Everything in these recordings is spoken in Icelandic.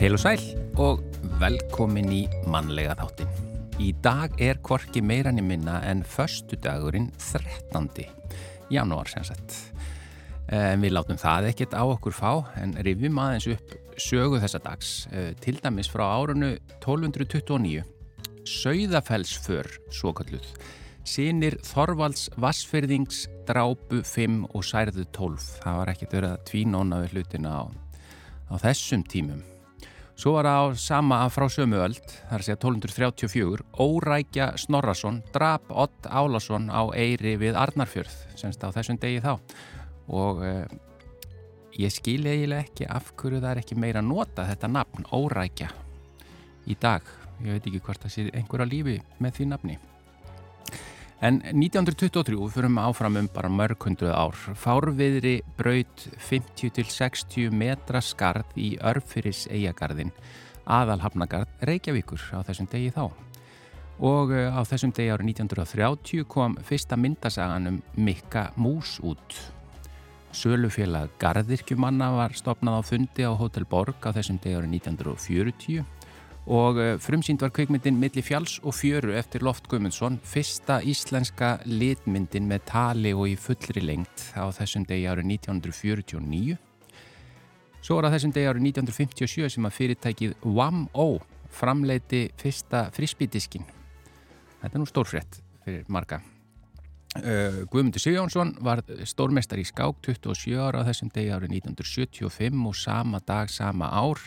Heil og sæl og velkomin í mannlega þáttin. Í dag er korki meirann í minna en förstu dagurinn 13. janúar sem sagt. En við látum það ekkert á okkur fá en rifjum aðeins upp sögu þessa dags. Eh, til dæmis frá árunnu 1229. Sauðafellsför, svo kalluð. Sýnir Þorvalds Vassfyrðings drápu 5 og særðu 12. Það var ekkert verið að tvínóna við hlutina á, á þessum tímum. Svo var það á sama frá sömu öld, það er að segja 1234, Órækja Snorrason drap Ott Álason á Eyri við Arnarfjörð, semst á þessum degi þá. Og eh, ég skil eiginlega ekki af hverju það er ekki meira að nota þetta nafn, Órækja, í dag. Ég veit ekki hvort það sé einhverja lífi með því nafni. En 1923 fyrir við áfram um bara mörg hundruð ár. Fárviðri braut 50-60 metra skarð í Örfyris eigagarðin, aðalhafnagarð Reykjavíkur á þessum degi þá. Og eh, á þessum degi árið 1930 kom fyrsta myndasagan um Mikka Mús út. Sölufélag Garðirkjumanna var stopnað á fundi á Hotel Borg á þessum degi árið 1940 og eh, frumsýnd var kveikmyndin Milli fjalls og fjöru eftir Loft Guðmundsson fyrsta íslenska litmyndin með tali og í fullri lengt á þessum degi árið 1949 Svo var það þessum degi árið 1957 sem að fyrirtækið WAM-O framleiti fyrsta frisbydiskin Þetta er nú stórfrétt fyrir marga. Uh, Guðmundur Sigjónsson var stórmestar í skák 27 ára á þessum degi árið 1975 og sama dag, sama ár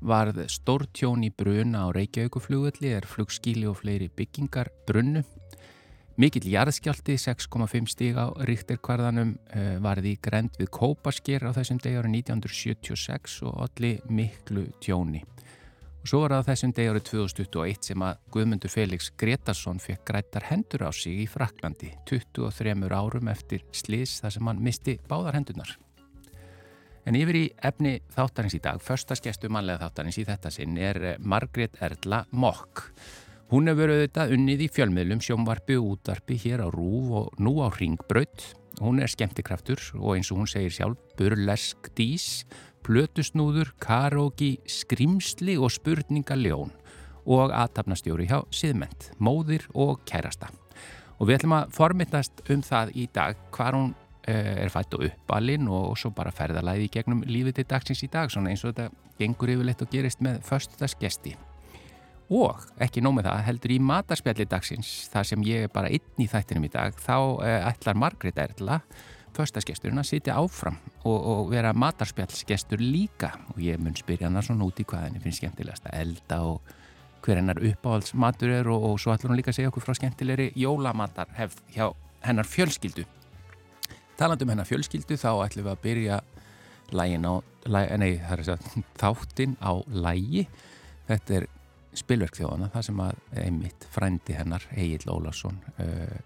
varð stórtjón í bruna á Reykjavíkuflugulli er flugskíli og fleiri byggingar brunnu. Mikill jarðskjálti 6,5 stíg á ríkterkvarðanum uh, varði í grend við Kópasker á þessum degi árið 1976 og allir miklu tjóni. Og svo var það þessum degi árið 2021 sem að Guðmundur Felix Gretarsson fekk grættar hendur á sig í Fraklandi 23 árum eftir slís þar sem hann misti báðar hendunar. En yfir í efni þáttarins í dag, förstaskestu mannlega þáttarins í þetta sinn er eh, Margrét Erla Mokk. Hún hefur auðvitað unnið í fjölmiðlum, sjómvarpi og útvarpi hér á Rúf og nú á Ringbraut. Hún er skemmtikraftur og eins og hún segir sjálf, burlesk dís, plötusnúður, karóki, skrimsli og spurningaljón og aðtapnastjóri hjá siðment, móðir og kærasta. Og við ætlum að formittast um það í dag hvar hún er fætt og uppalinn og svo bara ferðalæði í gegnum lífið til dagsins í dag svona eins og þetta gengur yfirleitt og gerist með förstaskesti og ekki nómið það heldur í matarspjalli dagsins þar sem ég er bara einn í þættinum í dag þá eh, ætlar Margrét Erla förstaskesturinn að sitja áfram og, og vera matarspjallsgestur líka. Og ég mun spyrja hann svona út í hvað henni finnst skemmtilegast að elda og hver hennar uppáhaldsmatur er og, og svo ætlar hún líka að segja okkur frá skemmtilegri hjá hennar fjölskyldu Talandum hennar fjölskyldu þá ætlum við að byrja á, læg, nei að þáttinn á lægi. Þetta er spilverk þjóðana, það sem að einmitt frændi hennar, Egil Ólarsson, uh,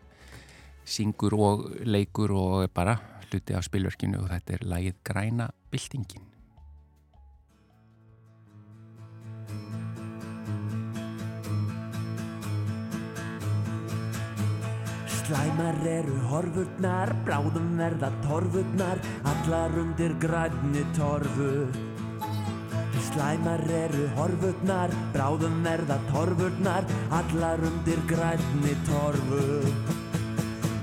syngur og leikur og bara hluti af spilverkinu og þetta er lægið Græna Bildingin. Slæmar eru horfurnar, bráðum verða torfurnar, allar undir grænni torfu. Slæmar eru horfurnar, bráðum verða torfurnar, allar undir grænni torfu.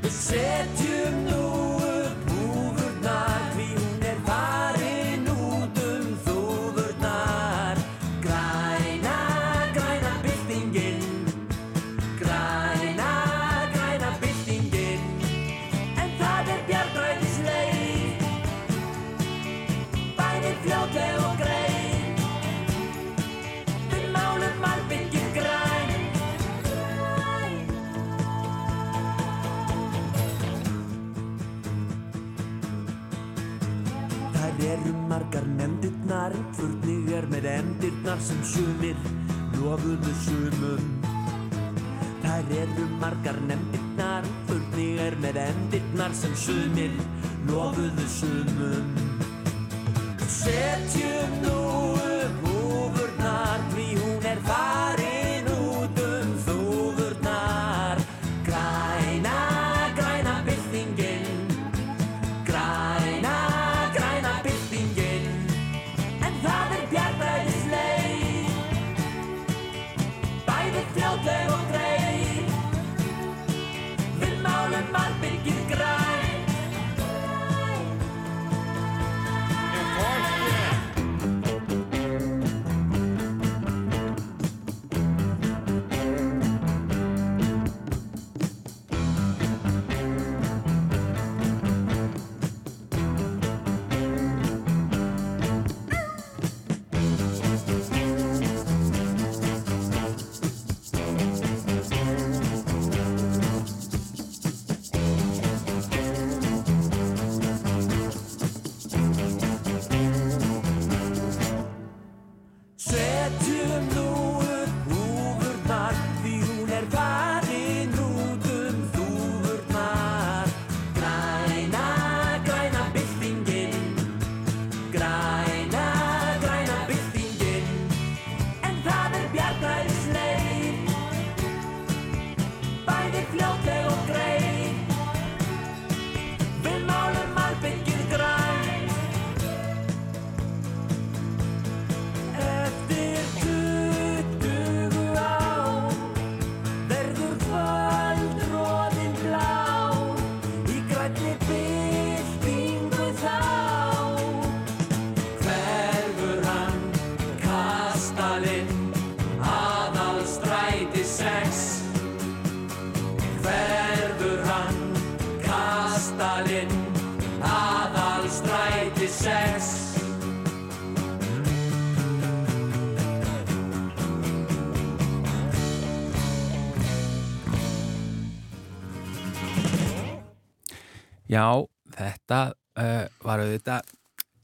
Við setjum nú upp húfurnar, því hún margar nefndirnar, furning er með endirnar sem sumir lofuðu sumum. Þær eru margar nefndirnar, furning er með endirnar sem sumir lofuðu sumum. Setjum nú Já, þetta uh, var auðvitað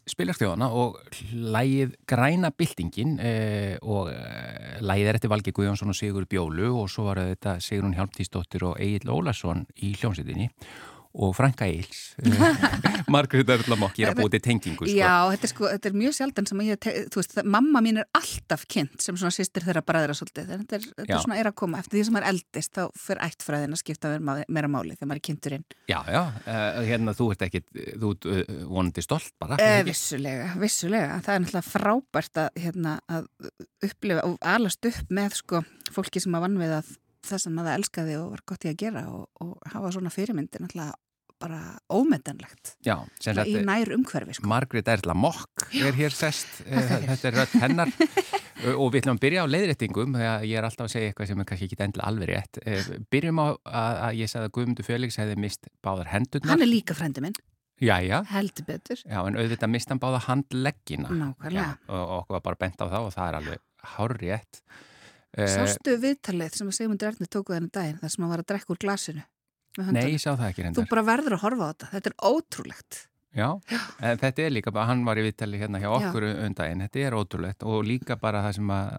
spilarstjóðana og lægið Græna byltingin uh, og uh, lægið er eftir Valgi Guðjónsson og Sigur Bjólu og svo var auðvitað Sigrun Hjálmtíðsdóttir og Egil Ólarsson í hljómsveitinni og Franka Eils. Margrét Erlamokk, ég er að búið til tengingu sko. Já, þetta er, sko, þetta er mjög sjaldan sem ég, þú veist, mamma mín er alltaf kynnt sem svona sýstir þeirra bræðra svolítið. Þetta er, þetta er svona er að koma, eftir því sem er eldist þá fyrir ættfræðin að skipta meira máli þegar maður er kynntur inn. Já, já, uh, hérna þú ert ekki þú uh, vonandi stolt bara uh, Vissulega, vissulega, það er náttúrulega frábært að, hérna, að upplifa og alast upp með sko fólki sem að vann við að það sem maður elskaði og var gott í að gera og, og hafa svona fyrirmyndi náttúrulega bara ómetanlegt Já, í nær umhverfi sko. Margrét Erla Mokk er hér sest þetta er rött hennar og við ætlum að byrja á leiðrættingum þegar ég er alltaf að segja eitthvað sem er kannski ekki endilega alveg rétt byrjum á að, að ég sagði að Guðmundur Félix hefði mist báðar hendurnar Hann er líka frendi minn Jæja. Heldur betur. Já, en auðvitað mist hann báða handleggina. Nákvæmlega. Já, og okkur var bara bent á það og það er alveg hárrétt. Sástu viðtalið sem að Sigmundur Ernir tóku þennan daginn þar sem hann var að drekka úr glasinu? Nei, ég sá það ekki reyndar. Þú bara verður að horfa á þetta. Þetta er ótrúlegt. Já, en þetta er líka bara, hann var í viðtali hérna hjá okkur undaginn, þetta er ótrúlegt og líka bara það sem að,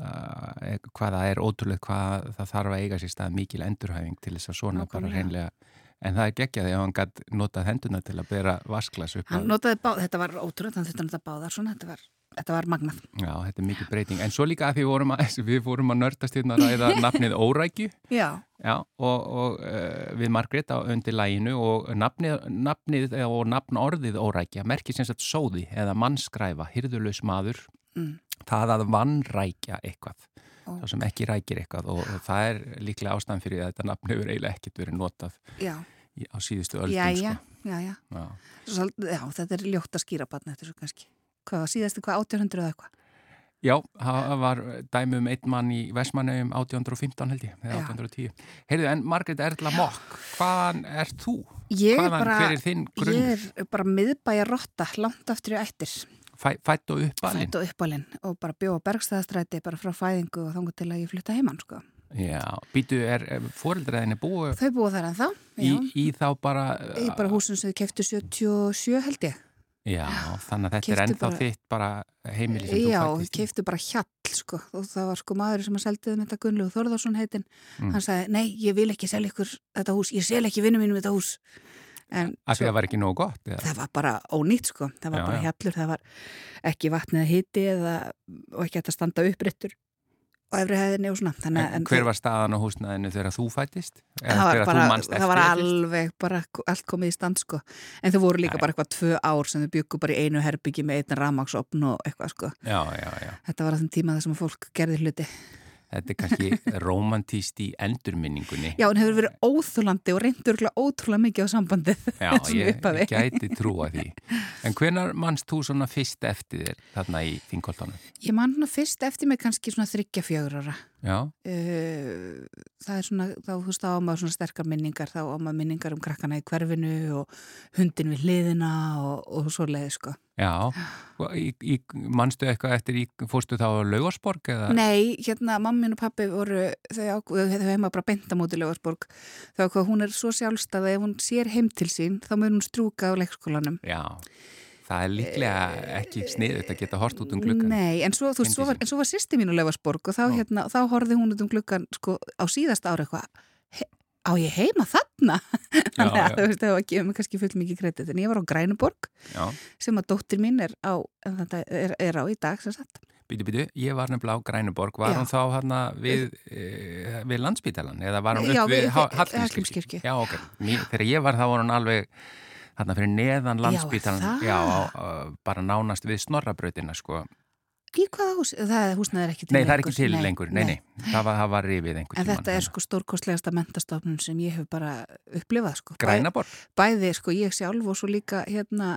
hvaða er ótrúlegt, hvað það þarf að eiga sér stað mikil endurhæfing til þess að svona Nákvæmlega. bara reynlega, en það er geggjað ef hann gætt notað henduna til að bera vasklas upp. Hann notaði báð, þetta var ótrúlegt, hann þetta notaði báðar svona, þetta var Þetta var magnað. Já, þetta er mikið breyting. En svo líka að við vorum að, við vorum að nördast hérna að ræða nafnið Órækju. Já. Já, og, og uh, við Margrét á undir læginu og nafnið, nafnið og nafnorðið Órækja merkir sem sagt sóði eða mannskræfa, hyrðulegs maður, mm. það að vannrækja eitthvað. Ó. Það sem ekki rækir eitthvað og, og það er líklega ástæðan fyrir að þetta nafn hefur eiginlega ekkert verið notað í, á síðustu öldum. Já, já, sko. já, já. Já. Já, þetta er ljótt að skýra batna eftir svo kannski hvað síðast eitthvað 1800 eða eitthvað? Já, það var dæmi um einn mann í Vesmanauðum 1815 held ég, eða 1810. Heyrðu, en Margret Erla Mokk, hvaðan er þú? Ég hvaðan, bara, hver er þinn grunn? Ég er bara miðbæja rotta, langt aftur í ættir. Fæ, fætt og uppalinn? Fætt og uppalinn og bara bjóða bergstæðastræti bara frá fæðingu og þangu til að ég flytta heimann, sko. Já, býtu, er fóreldraðinni búið? Þau búið þar en þá. Í, í þá bara... Í bara húsum sem þau keftu 77 held ég. Já, þannig að þetta er ennþá bara, þitt bara heimili sem já, þú fættist. Já, keiftu bara hjall sko og það var sko maður sem að seldiði með þetta Gunnlegu Þorðarsson heitin. Mm. Hann sagði, nei, ég vil ekki selja ykkur þetta hús, ég sel ekki vinnu mínum þetta hús. Af því að það var ekki nógu gott? Eða? Það var bara ónýtt sko, það var já, bara hjallur, það var ekki vatnið að hiti eða, og ekki að standa uppryttur og efri hæðinni og svona. Þannig, en, en hver var staðan á húsnaðinu þegar þú fættist? Það var, bara, það var alveg bara allt komið í stand sko. En þau voru líka Æ. bara eitthvað tvö ár sem þau byggu bara í einu herbyggi með einn ramagsopn og eitthvað sko. Já, já, já. Þetta var að þenn tíma þar sem fólk gerði hluti. Þetta er kannski romantíst í endurminningunni. Já, en hefur verið óþúlandi og reyndur ótrúlega mikið á sambandið. Já, ég, ég gæti trúa því. En hvenar mannst þú svona fyrst eftir þér þarna í þingoltanum? Ég mann svona fyrst eftir mig kannski svona þryggja fjögur ára. Já. Uh, það er svona, þá þú veist, þá á maður svona sterkar minningar, þá á maður minningar um krakkana í hverfinu og hundin við hliðina og, og svo leiði, sko. Já, í, í, mannstu eitthvað eftir, í, fórstu þá Laugarsborg eða? Nei, hérna, mammin og pappi voru, þau, þau heima bara benta mútið Laugarsborg, þá hvað hún er svo sjálfstað að ef hún sér heim til sín, þá mun hún strúka á leikskólanum. Já. Það er líklega ekki sniðut að geta hort út um glukkan. Nei, en svo, veist, svo var, var sýsti mín á Lefarsborg og þá, hérna, þá horfið hún út um glukkan sko, á síðast ára eitthvað á ég heima þarna þannig að þú veist, það var ekki um kannski full mikið kredit en ég var á Grænuborg já. sem að dóttir mín er á, er, er á í dag sem sagt. Býtu, býtu, ég var nefnilega á Grænuborg, var já. hún þá hérna við, e, við landsbítalan eða var hún upp já, við, við Hallgrímskirkju? Já, ok, Mér, þegar ég var þá var hún alveg Þarna fyrir neðan landsbítalan, já, já, bara nánast við snorrabrautina, sko. Í hvaða hús? Það húsnað er ekki til nei, lengur. Nei, það er ekki til nei, lengur, nei, nei. nei. Það var, var rifið einhvern tíma. En þetta er sko stórkostlegasta mentastofnun sem ég hef bara upplifað, sko. Grænabor? Bæði, sko, ég sjálf og svo líka hérna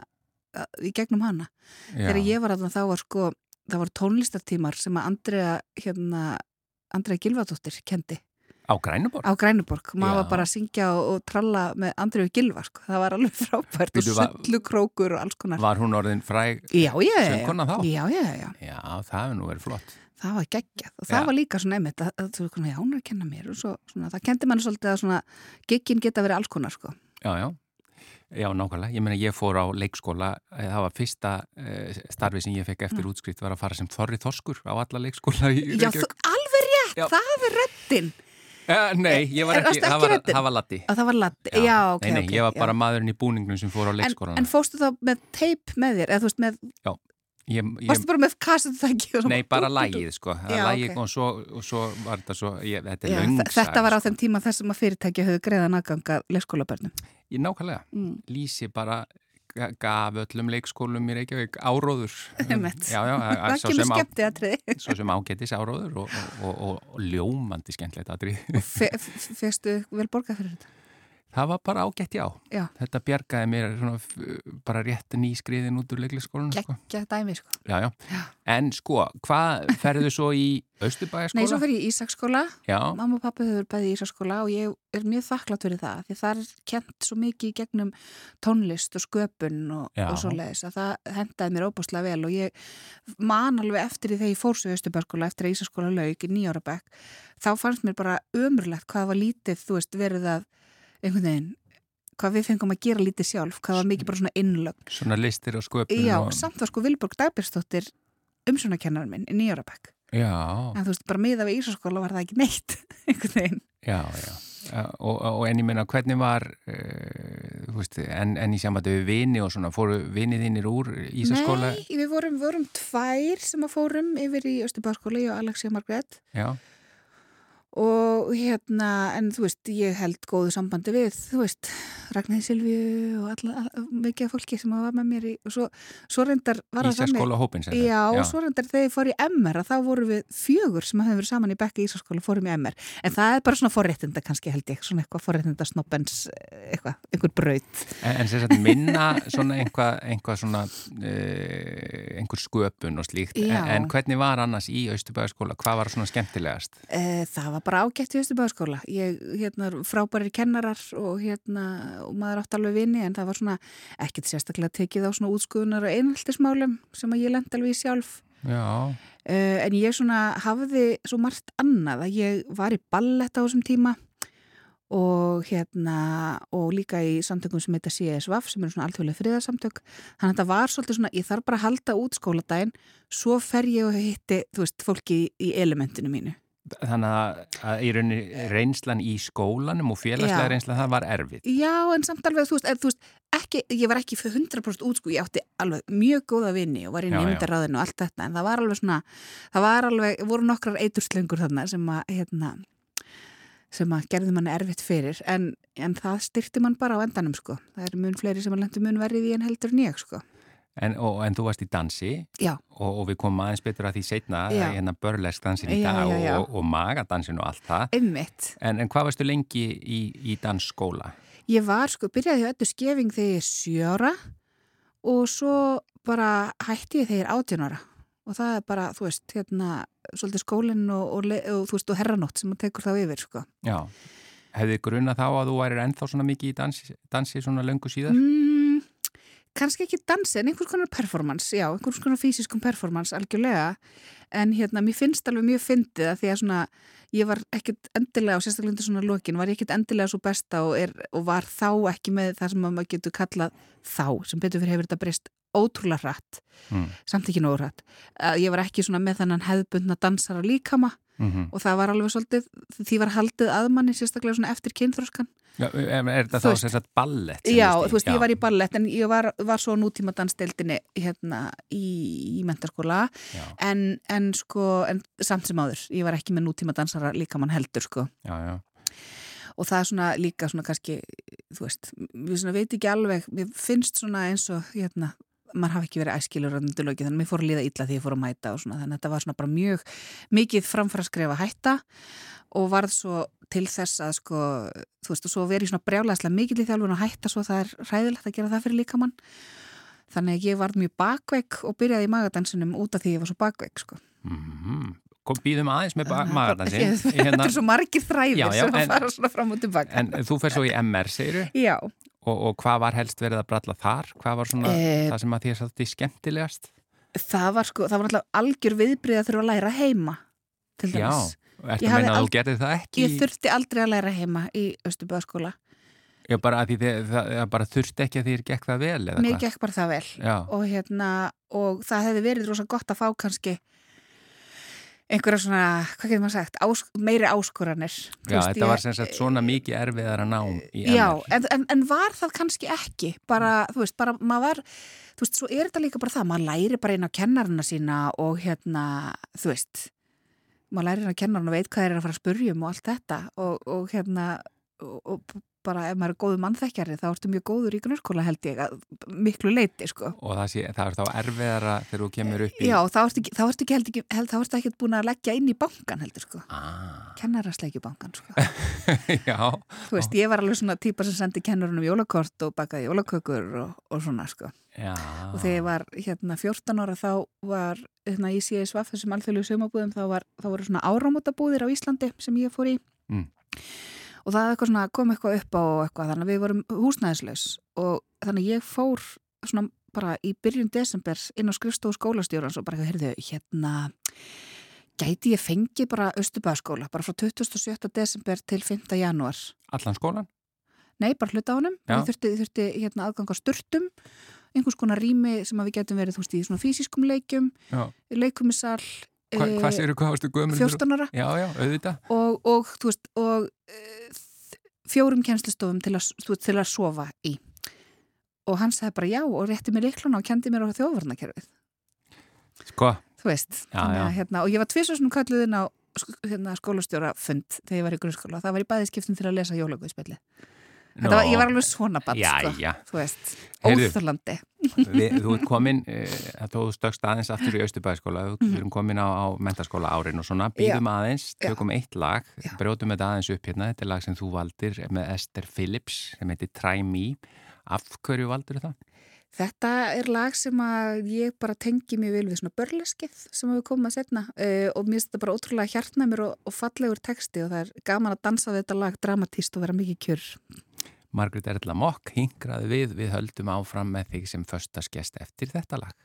í gegnum hana. Já. Þegar ég var aðna þá var sko, það var tónlistartímar sem að Andrea, hérna, Andrea Gilvardóttir kendi. Á Grænuborg? á Grænuborg, maður var bara að syngja og, og tralla með Andriðu Gilvar sko. það var alveg frábært Bíddu, og sullukrókur og alls konar Var hún orðin fræg? Söngkona þá? já, já, já, já, það hefur nú verið flott. það var geggjað og það Já. var líka svona einmitt að, að, að, já, hún er að kenna mér og svo, svona, það kendi mann svolítið að svona giggin geta verið alls konar sko. Já, já. Já, nákvæmlega. Ég meina, ég fór á leikskóla, eh, það var fyrsta uh, starfi sem ég fekk eftir útskrift var að fara sem Þorri Þorskur á alla leikskóla í Já, þú, alveg rétt, Já. það er röddin Uh, nei, ég var ekki, það var, það var latti. að það var latti, já, ok, Nei, nei, ok, ég var já. bara maðurinn í búningnum sem fór á en, leikskólan. en fóstu þá með teip með þér, eða veist með, ég, ég, varstu bara með kasset það Nei, bara lægið, sko. Já, lægið ok. og, svo, og svo var þetta svo, ég, þetta er Já, þa- þetta var á saga, þeim tíma þess að fyrirtæki höfðu greiðan aðganga leikskólabörnum. sko. Nákvæmlega, Mm. lýsi bara gaf öllum leikskólum í Reykjavík áróður. Já, já, að- að Það kemur skemmtið að triði. svo sem ágætis áróður og, og, og, og ljómandi skemmtilegt aðrið. Fegstu vel borgað fyrir þetta? Það var bara ágætt, já. Já. Þetta bjargaði mér svona, bara rétt nýskriðin út úr leiklisskólan. Sko. Gekkja dæmi, sko. Já, já, Já. En sko, hvað ferðu svo í Östubæjaskóla? Nei, svo fyrir ég í Ísaksskóla. Mamma og pappi höfður bæði í Ísaksskóla og ég er mjög þakklátt fyrir það. Því það er kent svo mikið gegnum tónlist og sköpun og, og svo leiðis að það hendaði mér óbúslega vel og ég man alveg eftir því þegar ég fór svo í Östubæjaskóla eftir að Ísaksskóla lauk í nýjára bekk. Þá fannst mér bara ömurlegt hvað var lítið, þú veist, verið að einhvern veginn hvað við fengum að gera lítið sjálf, hvað var mikið bara svona innlögn. svona listir og sköpun Já, og... samt var sko Vilborg Dagbjörnsdóttir umsjónakennarinn minn í nýjára bekk. Já, En þú veist, bara miða við Ísaskóla var það ekki neitt, einhvern veginn. já, já. Já, Og, og en ég meina, hvernig var, uh, veist, en, en í sambandi við vini og svona, fóru vinið þínir úr Ísaskóla? Nei, við vorum, vorum tvær sem að fórum yfir í Östubáskóla, ég og Alexia Margrét Já, og hérna, en þú veist, ég held góðu sambandi við, þú veist, Ragnæði Silvíu og mikið fólki sem var með mér í, og svo, svo reyndar var það þannig. Hópin sem Já, og svo reyndar þegar ég fór í MR að þá vorum við fjögur sem hefðum verið saman í bekki í Ísaskóla fórum í MR, en það er bara svona forréttinda kannski held ég, svona eitthvað forréttinda snoppens eitthvað, einhver braut En, en sagt minna svona einhvað, einhvað svona, uh, einhver sköpun og slíkt, en, Já. en hvernig var annars í Östubæjaskóla? Hvað var svona skemmtilegast? Eh, Það var bara ágætt í Östubæðaskóla. Ég, hérna, frábærir kennarar og hérna, og maður átti alveg vini en það var svona ekkert sérstaklega tekið á svona útskuðunar og einhaltismálum sem að ég lendi alveg í sjálf. Já, Uh, en ég svona hafði svo margt annað að ég var í ballett á þessum tíma og hérna og líka í samtökum sem heita CSVAF sem eru svona alþjóðlega friðarsamtök þannig að þetta var svolítið svona, ég þarf bara að halda út skóladaginn, svo fer ég og hitti, þú veist, fólki í, í elementinu mínu þannig að, í rauninni reynslan í skólanum og félagslega reynslan það var erfið. Já, en samt alveg, þú veist, eð, þú veist ekki, ég var ekki fyrir 100% útskú, ég átti alveg mjög góða vini og var í nefndaráðinu og allt þetta, en það var alveg svona, það var alveg, voru nokkrar eiturslöngur þarna sem að, hérna, sem að gerði manni erfitt fyrir, en, en það styrti mann bara á endanum, sko. Það eru mun fleiri sem að lendu mun verið í en heldur ég, sko. En, og, en þú varst í dansi Já, og, og við komum aðeins betur að því setna Já. hérna börlesk dansin í Já, dag já, já. Og, og magadansin og allt það. En, en hvað varstu lengi í, í dansskóla? Ég var, sko, byrjaði hjá öllu skefing þegar ég er sjöra og svo bara hætti ég þegar ég er átjónara og það er bara, þú veist, hérna svolítið skólinn og, og, le- og þú veist, og herranótt sem að tekur þá yfir, sko. Já. Hefði gruna þá að þú værir ennþá svona mikið í dansi, dansi svona löngu síðar? Mm, kannski ekki dansi, en einhvers konar performance, já, einhvers konar fysiskum performance, algjörlega, en hérna, mér finnst alveg mjög fyndið að því að svona, ég var ekkit endilega, og sérstaklega undir svona lokin, var ég ekkit endilega svo besta og, er, og var þá ekki með það sem að maður getur kallað þá, sem betur fyrir hefur þetta breyst ótrúlega hratt, Mm. samt ekki nóg hratt, að ég var ekki svona með þannan hefðbundna dansara líkama Mm og það var alveg svolítið, því var haldið að manni sérstaklega svona eftir kynþróskan Já, er, þetta Þú þá sagt ballett? Já, þú veist, ég var í ballett en ég var, var svo nútíma dansdeildinni hérna í, í mentaskóla Já, en, en sko, en samt sem áður ég var ekki með nútíma dansara líka mann heldur sko. Já, já. og það er svona líka svona kannski þú veist, við svona veit ekki alveg mér finnst svona eins og hérna maður hafi ekki verið æskilur þannig að mér fór að líða illa því ég fór að mæta og svona þannig að þetta var svona bara mjög mikið framfæra skrefa hætta og varð svo til þess að sko þú veist og svo verið svona brjálæðslega mikil í þjálfun og hætta svo það er hræðilegt að gera það fyrir líkamann. Þannig að ég varð mjög bakveik og byrjaði í magadansinum út af því ég var svo bakveik sko. Mm kom, býðum aðeins með magardansinn. Ég- Þetta Hérna, er svo margir þræðir sem að fara svona fram og tilbaka. en þú fer svo í MR, segiru, Já, og, og hvað var helst verið að bralla þar? Hvað var svona Eh, það sem að þér satt í skemmtilegast? það var sko, það var alltaf algjör viðbrið að þurfa að læra heima, til Já, dæmis. ertu Ég að meina að þú gerði það ekki? Ég þurfti aldrei að læra heima í Östuböðaskóla. Já, bara að því þið, það, bara þurfti ekki að þér gekk það vel, eða Mér hvað? gekk bara það vel. Já, og hérna og það hefði verið rosa gott að fá kannski einhverja svona, hvað getur maður sagt ás, meiri áskoranir já veist, þetta ég- var sem sagt svona mikið erfiðar að ná í Já, MR. en, en, en var það kannski ekki bara, þú veist, bara maður var þú veist, svo er þetta líka bara það, maður læri bara inn á kennarina sína og hérna þú veist, maður læri inn á kennarina og veit hvað þeir eru að fara að spurja um og allt þetta og, og hérna og, og bara ef maður er góðu mannþekkjari þá ertu mjög góður í grunnskóla held ég að, miklu leiti, sko Og það, sé, það er þá erfiðara þegar þú kemur upp í... Já, þá ertu ekki, ekki, held, ekki, held, ertu ekki búin að leggja inn í bankan heldur sko. Ah, Kennarasleikju bankan sko. já, Þú veist, ég var alveg svona típa sem sendi kennarunum jólakort og bakaði jólakökur og, og svona sko. já. Og þegar ég var hérna 14 ára þá var hérna í CSVF þessum alþjóðlegu sumabúðum þá, var, þá voru svona áramótabúðir á Íslandi sem ég fór í. Mm. Og það eitthvað svona, kom eitthvað upp á eitthvað þannig að við vorum húsnæðislaus og þannig að ég fór svona bara í byrjun desember inn á skrifstofu skólastjórans og bara heyrðu, hérna gæti ég fengið bara Östubæðaskóla bara frá 27. desember til 5. janúar Allan skólan? Nei, bara hluta á Já. ég þurfti, þurfti hérna aðgang á sturtum einhvers konar rými sem við getum verið veist í svona fysiskum leikjum Já. Hva, eh, hvað séru, hvað varstu gömul? 14 ára Já, já, auðvitað. og, og, þú veist, og uh, fjórum kennslistofum til, til að sofa í og hann sagði bara já og rétti mér likluna og kendi mér á þjóðvarnakerfið Sko, þú veist, Já, já. hérna og ég var tvisvarsunum kalluð inn á hérna, skólastjóra fund þegar ég var í grunnskóla það var í bæðiskiptum til að lesa jólaguðspilli Þetta var, ég var alveg svona bann, sko, já. þú ert komin, uh, þú stökst aðeins aftur í Östubæðskóla, þú erum komin á, á mentaskóla árin og svona, býðum aðeins, tökum eitt lag, Já. brjótum þetta aðeins upp hérna, þetta er lag sem þú valdir með Esther Phillips sem heitir Try Me. Af hverju valdur það? Þetta er lag sem að ég bara tengi mjög vel við svona börleskið sem við komum að setna uh, og mér finnst þetta bara ótrúlega hjartnæmur og, og fallegur texti og það er gaman að dansa við þetta lag dramatíst og vera mikið kjör. Margrét Erla Mokk hingraði við, við höldum áfram með þig sem föstaskest eftir þetta lag.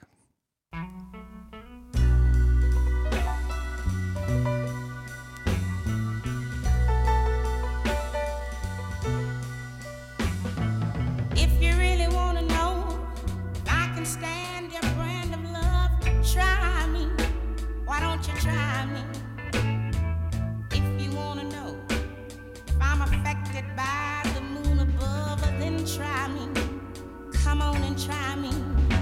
By try me. Come on and try me.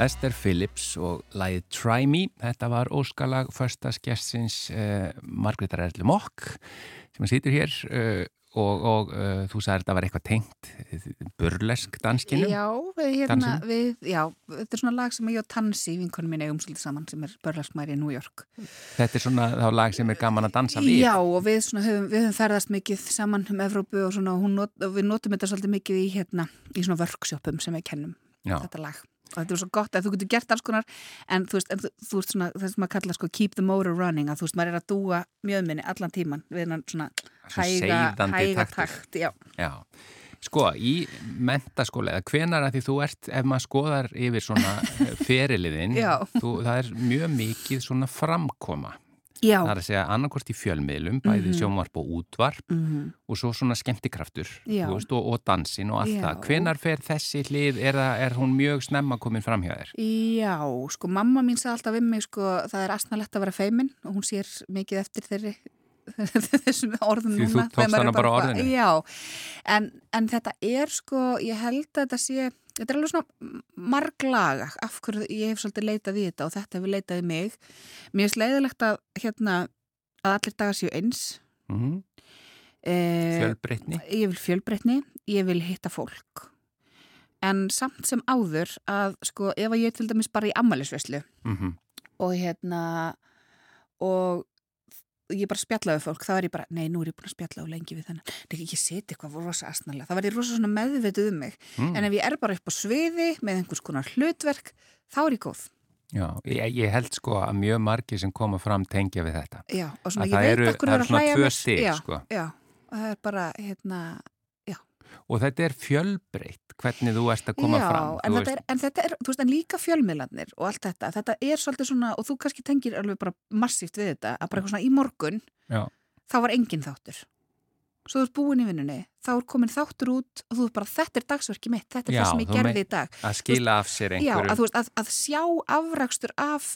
Esther Phillips og lægið Try Me. Þetta var óskalag förstaskjessins uh, Margreðar Erli Mokk sem sýtur hér uh, og, og uh, þú sagði að þetta var eitthvað tengt burlesk danskinu. Já, við, hérna, við, já, þetta er svona lag sem ég og Tansi, vinkonum mín eigum svolítið saman sem er börlarskmæri í New York. Þetta er svona þá lag sem er gaman að dansa við. Já, og við, svona, höfum, við höfum ferðast mikið saman um Evrópu og, svona, og not, við notum þetta svolítið mikið í, hérna, í svona workshopum sem við kennum Já. þetta lag. Og þetta er svo gott að þú getur gert alls konar en þú veist, en þú, þú veist svona, það sem maður kalla sko keep the motor running, að þú veist, maður er að dúa mjöðminni allan tíman við hennan svona Svo hæga, hæga takt, já. Já, sko í mentaskóla eða hvenar að því þú ert ef maður skoðar yfir svona eh, feriliðin, þú, það er mjög mikið svona framkoma Já, það er að segja annarkvort í fjölmiðlum bæði Mhm. sjónvarp og útvarp mm og svo svona skemmtikraftur þú veist, og, og dansin og allt Já. það hvenar fer þessi hlið, er, það, er hún mjög snemma komin fram hjá þér? Já, sko mamma mín sagði alltaf við mig sko það er astnalett að vera feimin og hún sér mikið eftir þeirri þessum orðum Því þú núna tókst þegar maður hana bara eitthvað- orðinu. Já, en, en þetta er sko, ég held að þetta sé þetta er alveg svona marglaga af hverju ég hef svolítið leitað í þetta og þetta hefur leitað í mig. Mér er sleiðilegt að hérna að allir dagar séu eins. Mm eh, Fjölbreytni? ég vil fjölbreytni, ég vil hitta fólk. En samt sem áður að sko ef að ég til dæmis bara í ammælisveslu Mm og hérna og ég bara spjallaði fólk, þá er ég bara, nei, nú er ég búin að spjalla og lengi við þennan, nei, ekki seti eitthvað rosa asnalega, það verði rosa svona meðvituð um mig. Mm. en ef ég er bara upp á sviði með einhvers konar hlutverk, þá er ég góð. Já, ég, ég held sko að mjög margir sem koma fram tengja við þetta. Já, og svona Að ég það veit okkur það er að hlæja mér. já, sko. já, og það er bara, hérna og þetta er fjölbreytt hvernig þú ert að koma já, fram en þetta, er, en þetta er, þú veist, en líka fjölmiðlarnir og allt þetta, þetta er svolítið svona og þú kannski tengir alveg bara massíft við þetta að bara eitthvað svona í morgun Já. þá var engin þáttur. Svo þú ert búin í vinnunni, þá er komin þáttur út og þú ert bara, þetta er dagsverki mitt þetta er Já, það sem ég gerði me- í dag. að skila af sér já, einhverju að þú veist, að, að sjá afrakstur af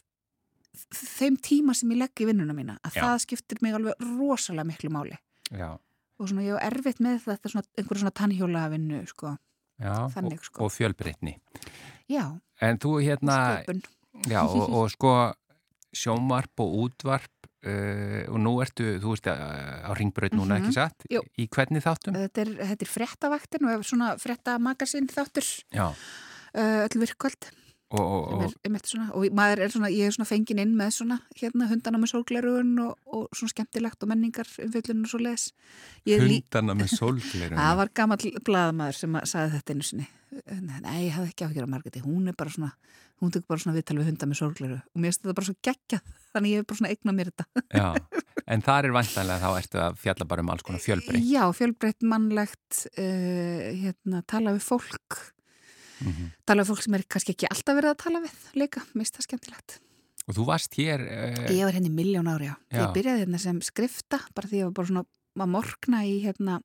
þeim tíma sem ég legg í vinnuna mína að Já. það skiptir mig alveg rosalega miklu máli. Já, og svona ég hef erfitt með þetta svona, einhverju svona tannhjóla vinnu, sko já, Þannig, og, sko. og fjölbreytni já, en þú hérna já, og, og sko sjónvarp og útvarp uh, og nú ertu, þú veist á ringbraut núna Mhm. ekki satt, Jú. í hvernig þáttum? Þetta er, þetta er fréttavaktin og svona fréttamagasinn þáttur Já, uh, öll virkvöld og, og, er, svona, og maður er svona, ég er svona fengin inn með svona hérna hundana með sólglerugun og, og svona skemmtilegt og menningar umfjöllun og svo les er hundana með sólglerum Það var gammal blaðamaður sem að sagði þetta einu sinni. Nei, ég hafði ekki áhyggjur af Margreti hún er bara svona, hún tekur bara svona viðtal við hunda með sólgleru og mér finnst þetta bara svo geggjað þannig ég hef bara svona eignað mér þetta. Já, en þar er vantanlega þá ertu að fjalla bara um alls konar fjölbreytt. Já, fjölbreytt mannlegt uh, hérna, tala við fólk Mhm. tala við fólk sem er kannski ekki alltaf verið að tala við líka, mist það skemmtilegt. Og þú varst hér uh, Ég var henni í miljón ári á. Ég byrjaði hérna sem skrifta bara því ég var bara svona að morgna í hérna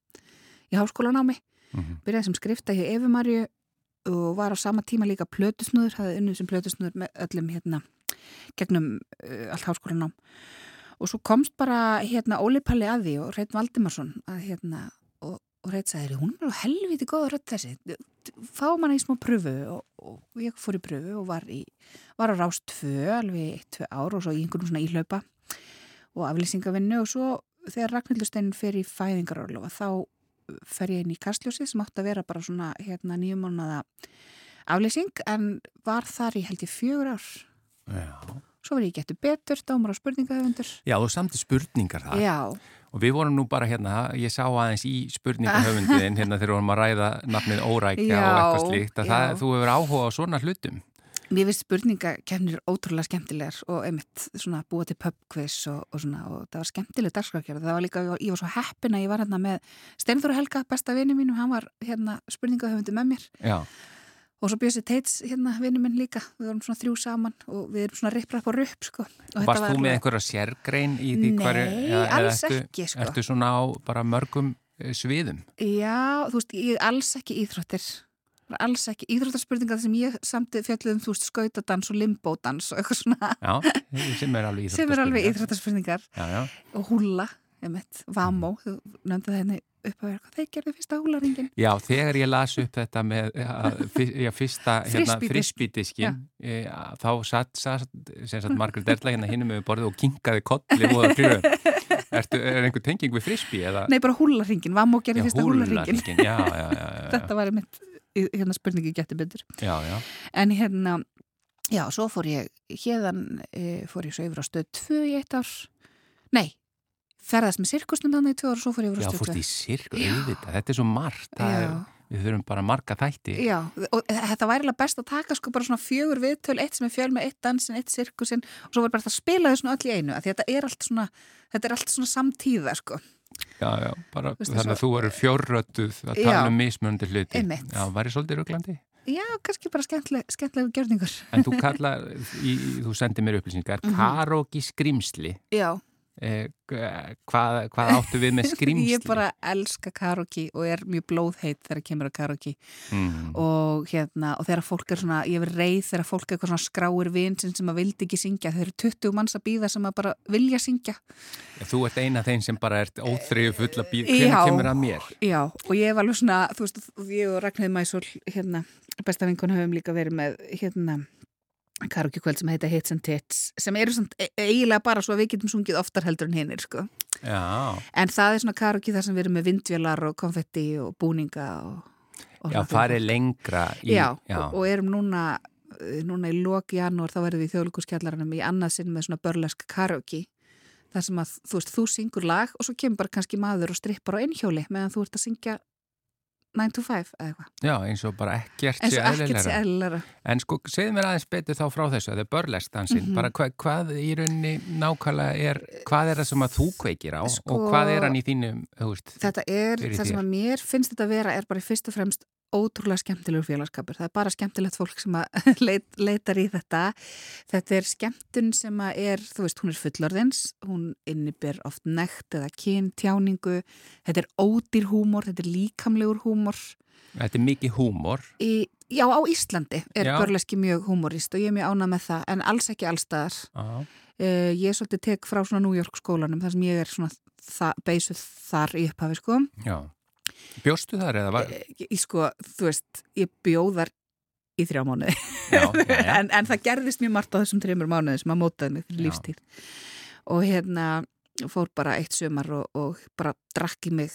í háskólanámi. Mhm, byrjaði sem skrifta hjá Efumarju og var á sama tíma líka plötusnúður hafði unnið sem plötusnúður með öllum hérna gegnum uh, allt háskólanám. Og svo komst bara hérna Óli Palli að því og Reit Valdimarsson að hérna og, og Reit sagði, hún er alveg helviti góða rödd þessi, fá manna í smá pröfu og, og ég fór í pröfu og var, í, var á rást tvö alveg í eitt, tvö ár og svo í einhvern svona íhlaupa og aflýsingavinnu. Og svo þegar Ragnhildusteinin fer í fæðingarorlofa þá fer ég inn í kastljósið sem átti að vera bara svona hérna nýjum mánuða aflýsing en var þar í held ég fjögur ár. Já, svo var ég getur betur, dámar og spurningahöfundur. Já þú samti spurningar þar. Já, og við vorum nú bara hérna, ég sá aðeins í spurningahöfundiðin hérna þegar við vorum að ræða nafnið órækja Já, og eitthvað slíkt að það, þú hefur áhuga á svona hlutum. Mér finnst spurningakefnir ótrúlega skemmtilegar og einmitt svona búa til pubquiz og, og svona og það var skemmtileg dagskrafgerð það var líka, ég var svo heppin að ég var hérna með Steinþóru Helga, besta vini mín og hann var hérna spurningahöfundi með mér. Já, og svo Bjössi Teits hérna vini minn líka. Við vorum svona þrjú saman og við erum svona ripp-rapp og rupp sko. Og varst var þú með einhverja sérgrein í því Nei, hverju alls ertu, ekki, sko. Ertu svona á bara mörgum eh, sviðum? Já, þú veist, ég alls ekki íþróttir. Alls ekki, íþróttarspurningar sem ég samt fjöldum, þú veist, skautadans og limbódans og eitthvað svona. Já, sem er alveg íþróttaspurningar sem er alveg íþróttarspurningar Já, já, og húlla, ég mitt, vamó þú nefndi það henni upp að vera hvað þeir gerðu fyrsta húlaringin Já, þegar ég las upp þetta með já, fyrsta hérna, Frisbee-disk. frisbídiskin þá satt, satt sem sagt Margrét Erla hérna hinnum með borðið og kinkaði kolli og kljóður Ertu, er einhver tenging við frisbí eða? Nei, bara húlaringin, Vamó gerði fyrsta já, Þetta var einmitt hérna spurningi getur betur. Já, já. En hérna, já, svo fór ég hérðan, e, fór ég svo yfir á stöð 2 í eitt ár. Nei, ferðast með sirkusnum þannig í tvö ár og svo fór ég yfir á Já, fórst 2 í sirku, auðvitað, þetta er svo margt, er, við þurfum bara marga þætti. Já, og þetta væri alveg best að taka sko bara svona fjögur viðtöl, eitt sem er fjöl með eitt dansin, eitt sirkusin og svo var bara það að spila þau svona öll í einu þetta er allt svona, þetta er allt svona samtíða sko. Já, já, bara Veistu, þannig að svo- þú eru fjórrötuð að tala Já. um mismunandi hluti. Einmitt. Já, væri svolítið rugglandi. Já, kannski bara skemmtilegu gjörningur. En þú kalla, í, þú sendir mér upplýsingar, Mhm. karaoke skrimsli. Já, hvað, hvað áttu við með skrimsli? ég bara elska karaoke og er mjög blóðheit þegar kemur að karaoke Mm. og hérna, og þegar fólk er svona, ég er reið þegar fólk er eitthvað svona skráir vinsinn sem að vildi ekki syngja, þeir eru 20 manns að býða sem að bara vilja syngja. Þú ert eina þeim sem bara ert óþreyju full að býða, Já. hvernig kemur að mér? Já, og ég hef alveg svona, þú veist, ég og Ragnhildur Mæsól, hérna, besta vinkun höfum líka verið með, hérna, karaoke kvöld sem heita Hits and Tits, sem eru svona e eiginlega bara svo að við getum sungið oftar heldur en hinnir, sko. Já, En það er svona karaoke þar sem við erum með vindvélar og konfetti og búninga og... og já, farið lengra í, Já, Og, og erum núna, eh, núna í lok janúar, þá verðum við í þjóðlíkuskjallaranum í annað sinn með svona börlesk karaoke. Það sem að, þú veist, þú syngur lag og svo kemur bara kannski maður og strippar á einhjóli meðan þú ert að syngja 9 to 5 eða eitthvað. já, eins og bara ekkert sé eðlilega En sko, segðu mér aðeins betur þá frá þessu, það er börlestansinn, Mhm. bara hva, hvað í rauninni nákvæmlega er, hvað er það sem að þú kveikir á Sko- og hvað er hann í þínum, þú veist, þetta er, það sem að mér finnst þetta að vera er bara fyrst og fremst ótrúlega skemmtilegur félagskapur. Það er bara skemmtilegt fólk sem leit, leitar í þetta. Þetta er skemmtun sem er þú veist, hún er fullorðins, hún inniber oft nekt eða kyn, tjáningu þetta er ódýr húmor, þetta er líkamlegur húmor. Þetta er mikið húmor, í, já, á Íslandi er Já. börleski mjög húmorist og ég er mjög ánað með það en alls ekki allstaðar Uh, ég svolítið tek frá svona New York skólanum þar sem ég er svona það, beisuð þar í upphafi sko. já. Bjóstu þar eða var, Ég, ég sko, þú veist, ég bjóðar í þrjá mánuði. Já, já, já. en, en það gerðist mjög margt á þessum þreymur mánuði sem að mótaði mig fyrir Já. lífstíð og hérna fór bara eitt sömar og, og bara drakki mig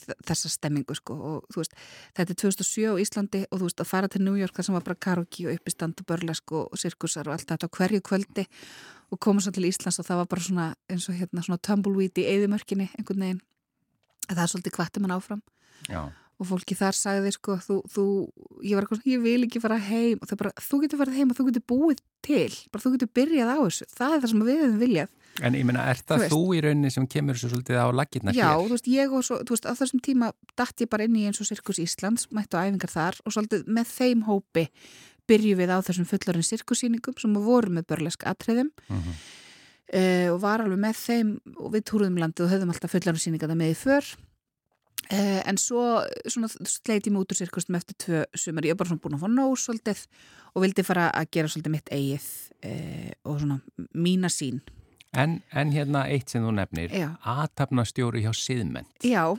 þ- þessa stemmingu sko. Og þú veist, þetta er 2007 á Íslandi og þú veist að fara til New York þar sem var bara karaoke og uppistand og börlesk og, og sirkusar og allt þetta hverju kvöldi og koma svo til Íslands og það var bara svona eins og hérna svona tumbleweed í eðimörkinni einhvern veginn það er svolítið kvætti mann áfram já. og fólki þar sagði sko þú, þú, ég var eitthvað svona, ég vil ekki fara heim og þau bara, þú getur farið heim og þú getur búið til bara þú getur byrjað á þessu það er það sem við hefum viljað En ég meina, er Þú það veist. þú, í rauninni sem kemur svo svolítið á laggirna Já, hér? þú veist, ég og svo, þú veist, á þessum tíma datt ég bara inn í eins og Sirkus Íslands, mættu æfingar þar og svolítið með þeim hópi byrju við á þessum fullorinn sirkusýningum sem voru með börlesk atriðum Mhm. Uh, og var alveg með þeim og við túruðum landið og höfðum alltaf fullorinn sýninga það með í för uh, en svo svona, sleit ég mig út úr sirkustum eftir tvö sumar, ég var bara svona búin að fá nóg svolítið og vildi fara að gera svolítið mitt eigið uh, og svona mína sín En, en hérna eitt sem þú nefnir, Já. aðtapnastjóri hjá siðmenn. Já,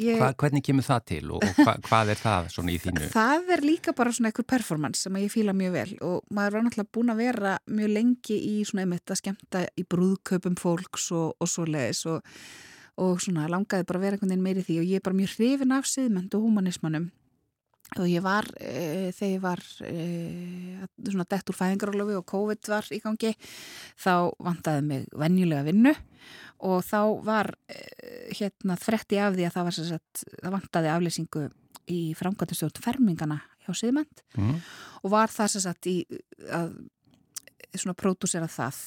ég... Hva, hvernig kemur það til og, og hva, hvað er það svona í þínu? Það er líka bara svona einhver performance sem ég fíla mjög vel og maður var náttúrulega búin að vera mjög lengi í svona einmitt að skemmta í brúðkaupum fólks og, og svo leiðis og, og svona langaði bara að vera einhvern veginn meiri því og ég er bara mjög hrifin af siðmend og humanismannum og ég var, e, þegar ég var e, svona dett úr fæðingarólofi og COVID var í gangi þá vantaði mig venjulega vinnu og þá var e, hérna þretti af því að það var sem sagt, það vantaði aflýsingu í framkvæmtastjórn fermingana hjá Siðmend Mm? og var það sem sagt í að svona pródúsera það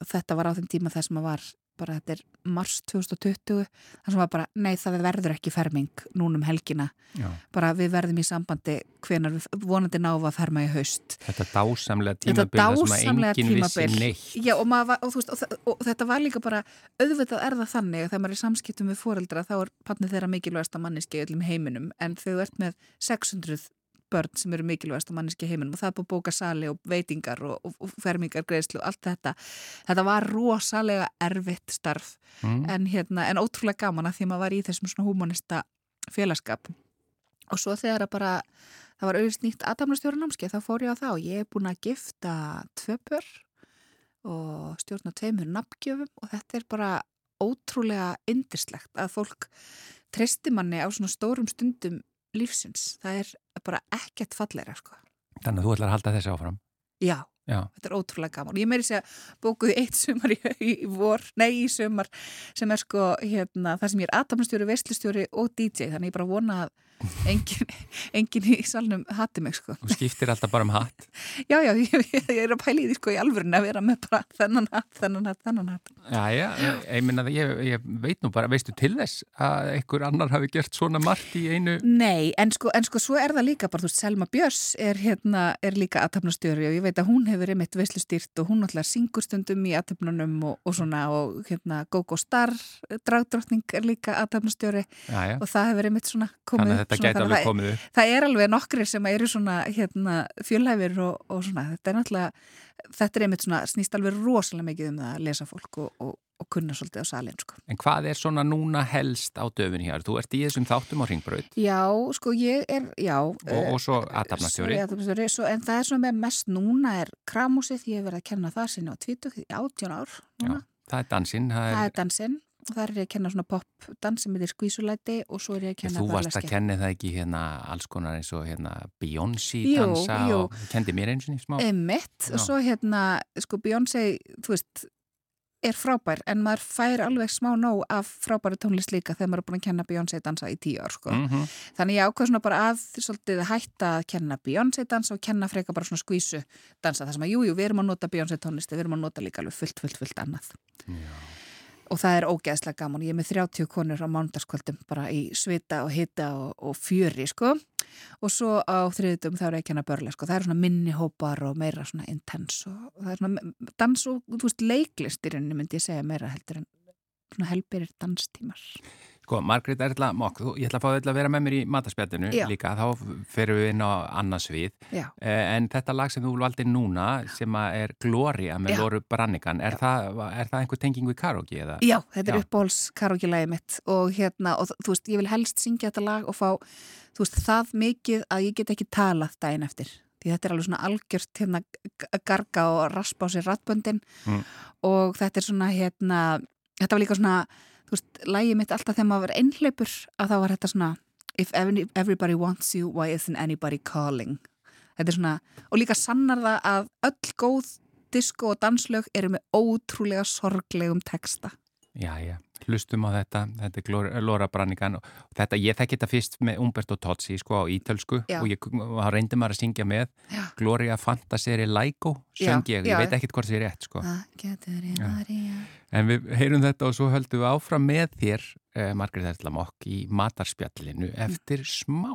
og þetta var á þeim tíma þess að maður var bara þetta er mars 2020 þar sem var bara, nei það verður ekki ferming núna um helgina, Já. bara við verðum í sambandi hvenar við vonandi náum að ferma í haust Þetta dásamlega tímabil þar sem að enginn vissi neitt. Já og, maður og, veist, og, og þetta var líka bara auðvitað er það þannig að þegar maður er í samskiptum við foreldra þá er pannið þeirra mikilvægasta manneski í öllum heiminum en þegar þú ert með 600 börn sem eru mikilvægast á manneski heiminum og það er búið að bóka sali og veitingar og, og, og fermingar, greiðslu og allt þetta. Þetta var rosalega erfitt starf Mm. en, hérna, en ótrúlega gaman að því maður var í þessum svona humanista félagskap. Og svo þegar að bara það var auðvist nýtt aðdæmnastjórunámskeið þá fór ég á það og ég er búin að gifta tvö pör og stjórna tveimur nafngjöfum og þetta er bara ótrúlega yndislegt að fólk treysti manni á svona stórum stundum lífsins. Það er bara ekkert falleira, sko. Þannig að þú ætlar að halda þessi áfram. Já, Já, þetta er ótrúlega gaman. Ég meiri segja bókuði eitt sumar í, í vor, nei í sumar sem er sko hérna það sem ég er aðdæmnastjóri, veistlustjóri og DJ þannig ég bara vona að engin, engin í salnum hatti mig sko. þú skiptir alltaf bara um hatt. Já, já, ég, ég, er að pæla í því sko í alvörinu að vera með bara þennan hatt, þennan hatt, þennan hatt. Já, já, ég minna ég, ég veit nú bara, veistu til þess að einhver annar hafi gert svona margt í einu... Nei, en sko, en sko svo er það líka bara, þú veist, Selma Björns er hérna, er líka aðtapnastjóri og ég veit að hún hefur einmitt veislustýrt og hún náttúrulega syngur stundum í aðtapnunum og, og svona og hérna Gogo Star dragdrottning er líka já, og það hefur einmitt svona komið þetta gæti alveg það, komið upp. það er alveg nokkri sem eru svona hérna fjölhæfir og, og svona þetta er náttúrulega, þetta er einmitt svona snýst alveg rosalega mikið um það að lesa fólk og, og, og kunna svolítið á salin sko. En hvað er svona núna helst á döfun hér? Þú ert í þessum þáttum á ringbraut Já, sko ég er, já og, svo aðtapnastjóri. En það er svona með mest núna er kramúsið, ég hef verið að kenna það sinni á 20, í 18 ár núna. Það er dansinn, það það er, er dansinn það er ég að kenna svona popdans sem heitir skvísulæti og svo er ég að kenna þú varst að kenna það ekki hérna alls konar eins og hérna Beyoncé Jú, dansa jú. og kendi mér eins og smá. Emmitt, Já. og svo hérna, sko Beyoncé, þú veist, er frábær en maður fær alveg smá nóg af frábæri tónlist líka þegar maður er búin að kenna Beyoncé dansa í tíu ár, sko. Mm Þannig ég ákvað svona bara að svolítið hætta að kenna Beyoncé dansa og kenna freka bara svona skvísu dansa. Það sem að, jú, jú, við erum að nota Beyoncé tónlisti, við erum að nota líka alveg fullt, fullt, fullt annað. Og það er ógeðslega gaman. Ég er með 30 konur á mánudagskvöldum bara í svita og hita og, og fjöri, sko. Og svo á þriðutum þá er ég að kenna börlega, sko. Það er svona minni hópar og meira svona intens og, það er svona dans og, þú veist, leiklist í rauninni myndi ég segja meira heldur en svona helbirir danstímar. Sko, Margrét Erla Mokk, þú- ég ætla að fá þetta að vera með mér í mataspjallinu líka, þá ferum við inn á annars við. Já. Eh, En þetta lag sem þú valdir núna, sem er Gloria með Já. Lóru Brannigan, er, það, er það einhver tenging við karaoke eða? Já, þetta er Já. uppbóls karaoke-lægi mitt og hérna, og þú veist, ég vil helst syngja þetta lag og fá, þú veist, það mikið að ég get ekki talað daginn eftir því þetta er alveg svona algjört hérna garga og raspa á sér rattböndin Mm. og þetta er svona hérna, þetta var líka svona þú veist, lægi mitt alltaf þegar maður var einhleipur að þá var þetta svona If every- everybody wants you, why isn't anybody calling? Þetta er svona, og líka sannar það að öll góð disko og danslög eru með ótrúlega sorglegum texta. Já, já, hlustum á þetta, þetta er Lóra Brannigan og þetta, ég þekki þetta fyrst með Umberto Tozzi, sko, á ítölsku Já. og ég reyndi maður að syngja með Já. Gloria Fantaseri Laigo, Já, söng ég, ég veit ekkit hvort það er rétt, sko. En við heyrum þetta og svo höldum við áfram með þér, eh, Margrét Erla Mokk, í matarspjallinu eftir smá.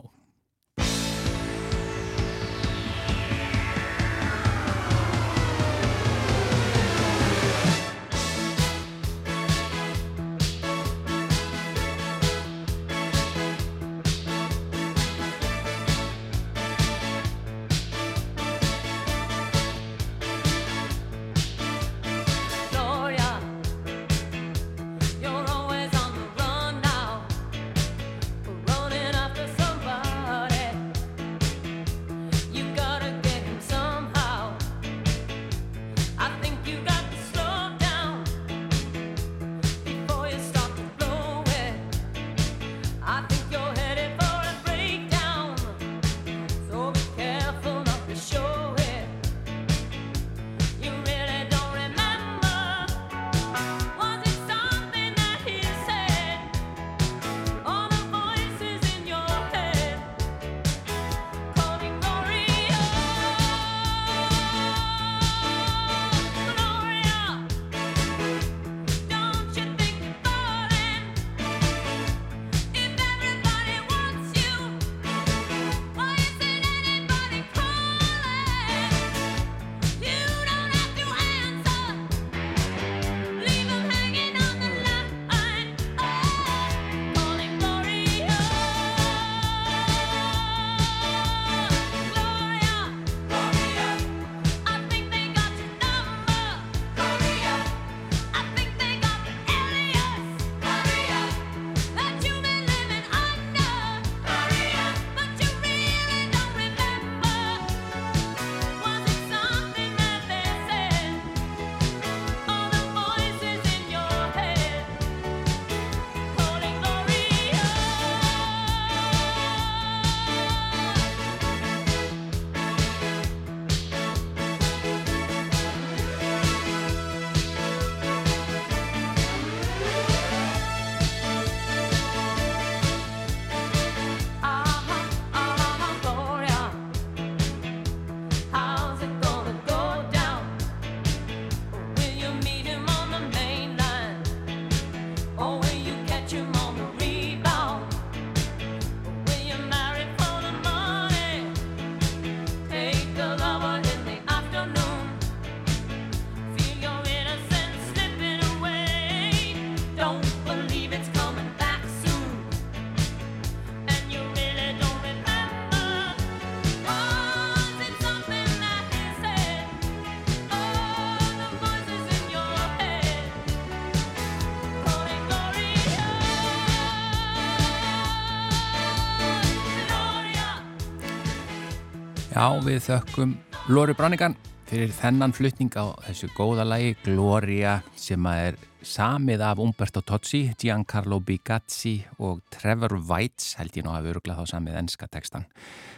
Já, við þökkum Lóri Brannigan fyrir þennan flutning á þessu góða lagi Gloria sem er samið af Umberto Tozzi, Giancarlo Bigazzi og Trevor Weitz held ég nú að öruglega þá samið ennska tekstan.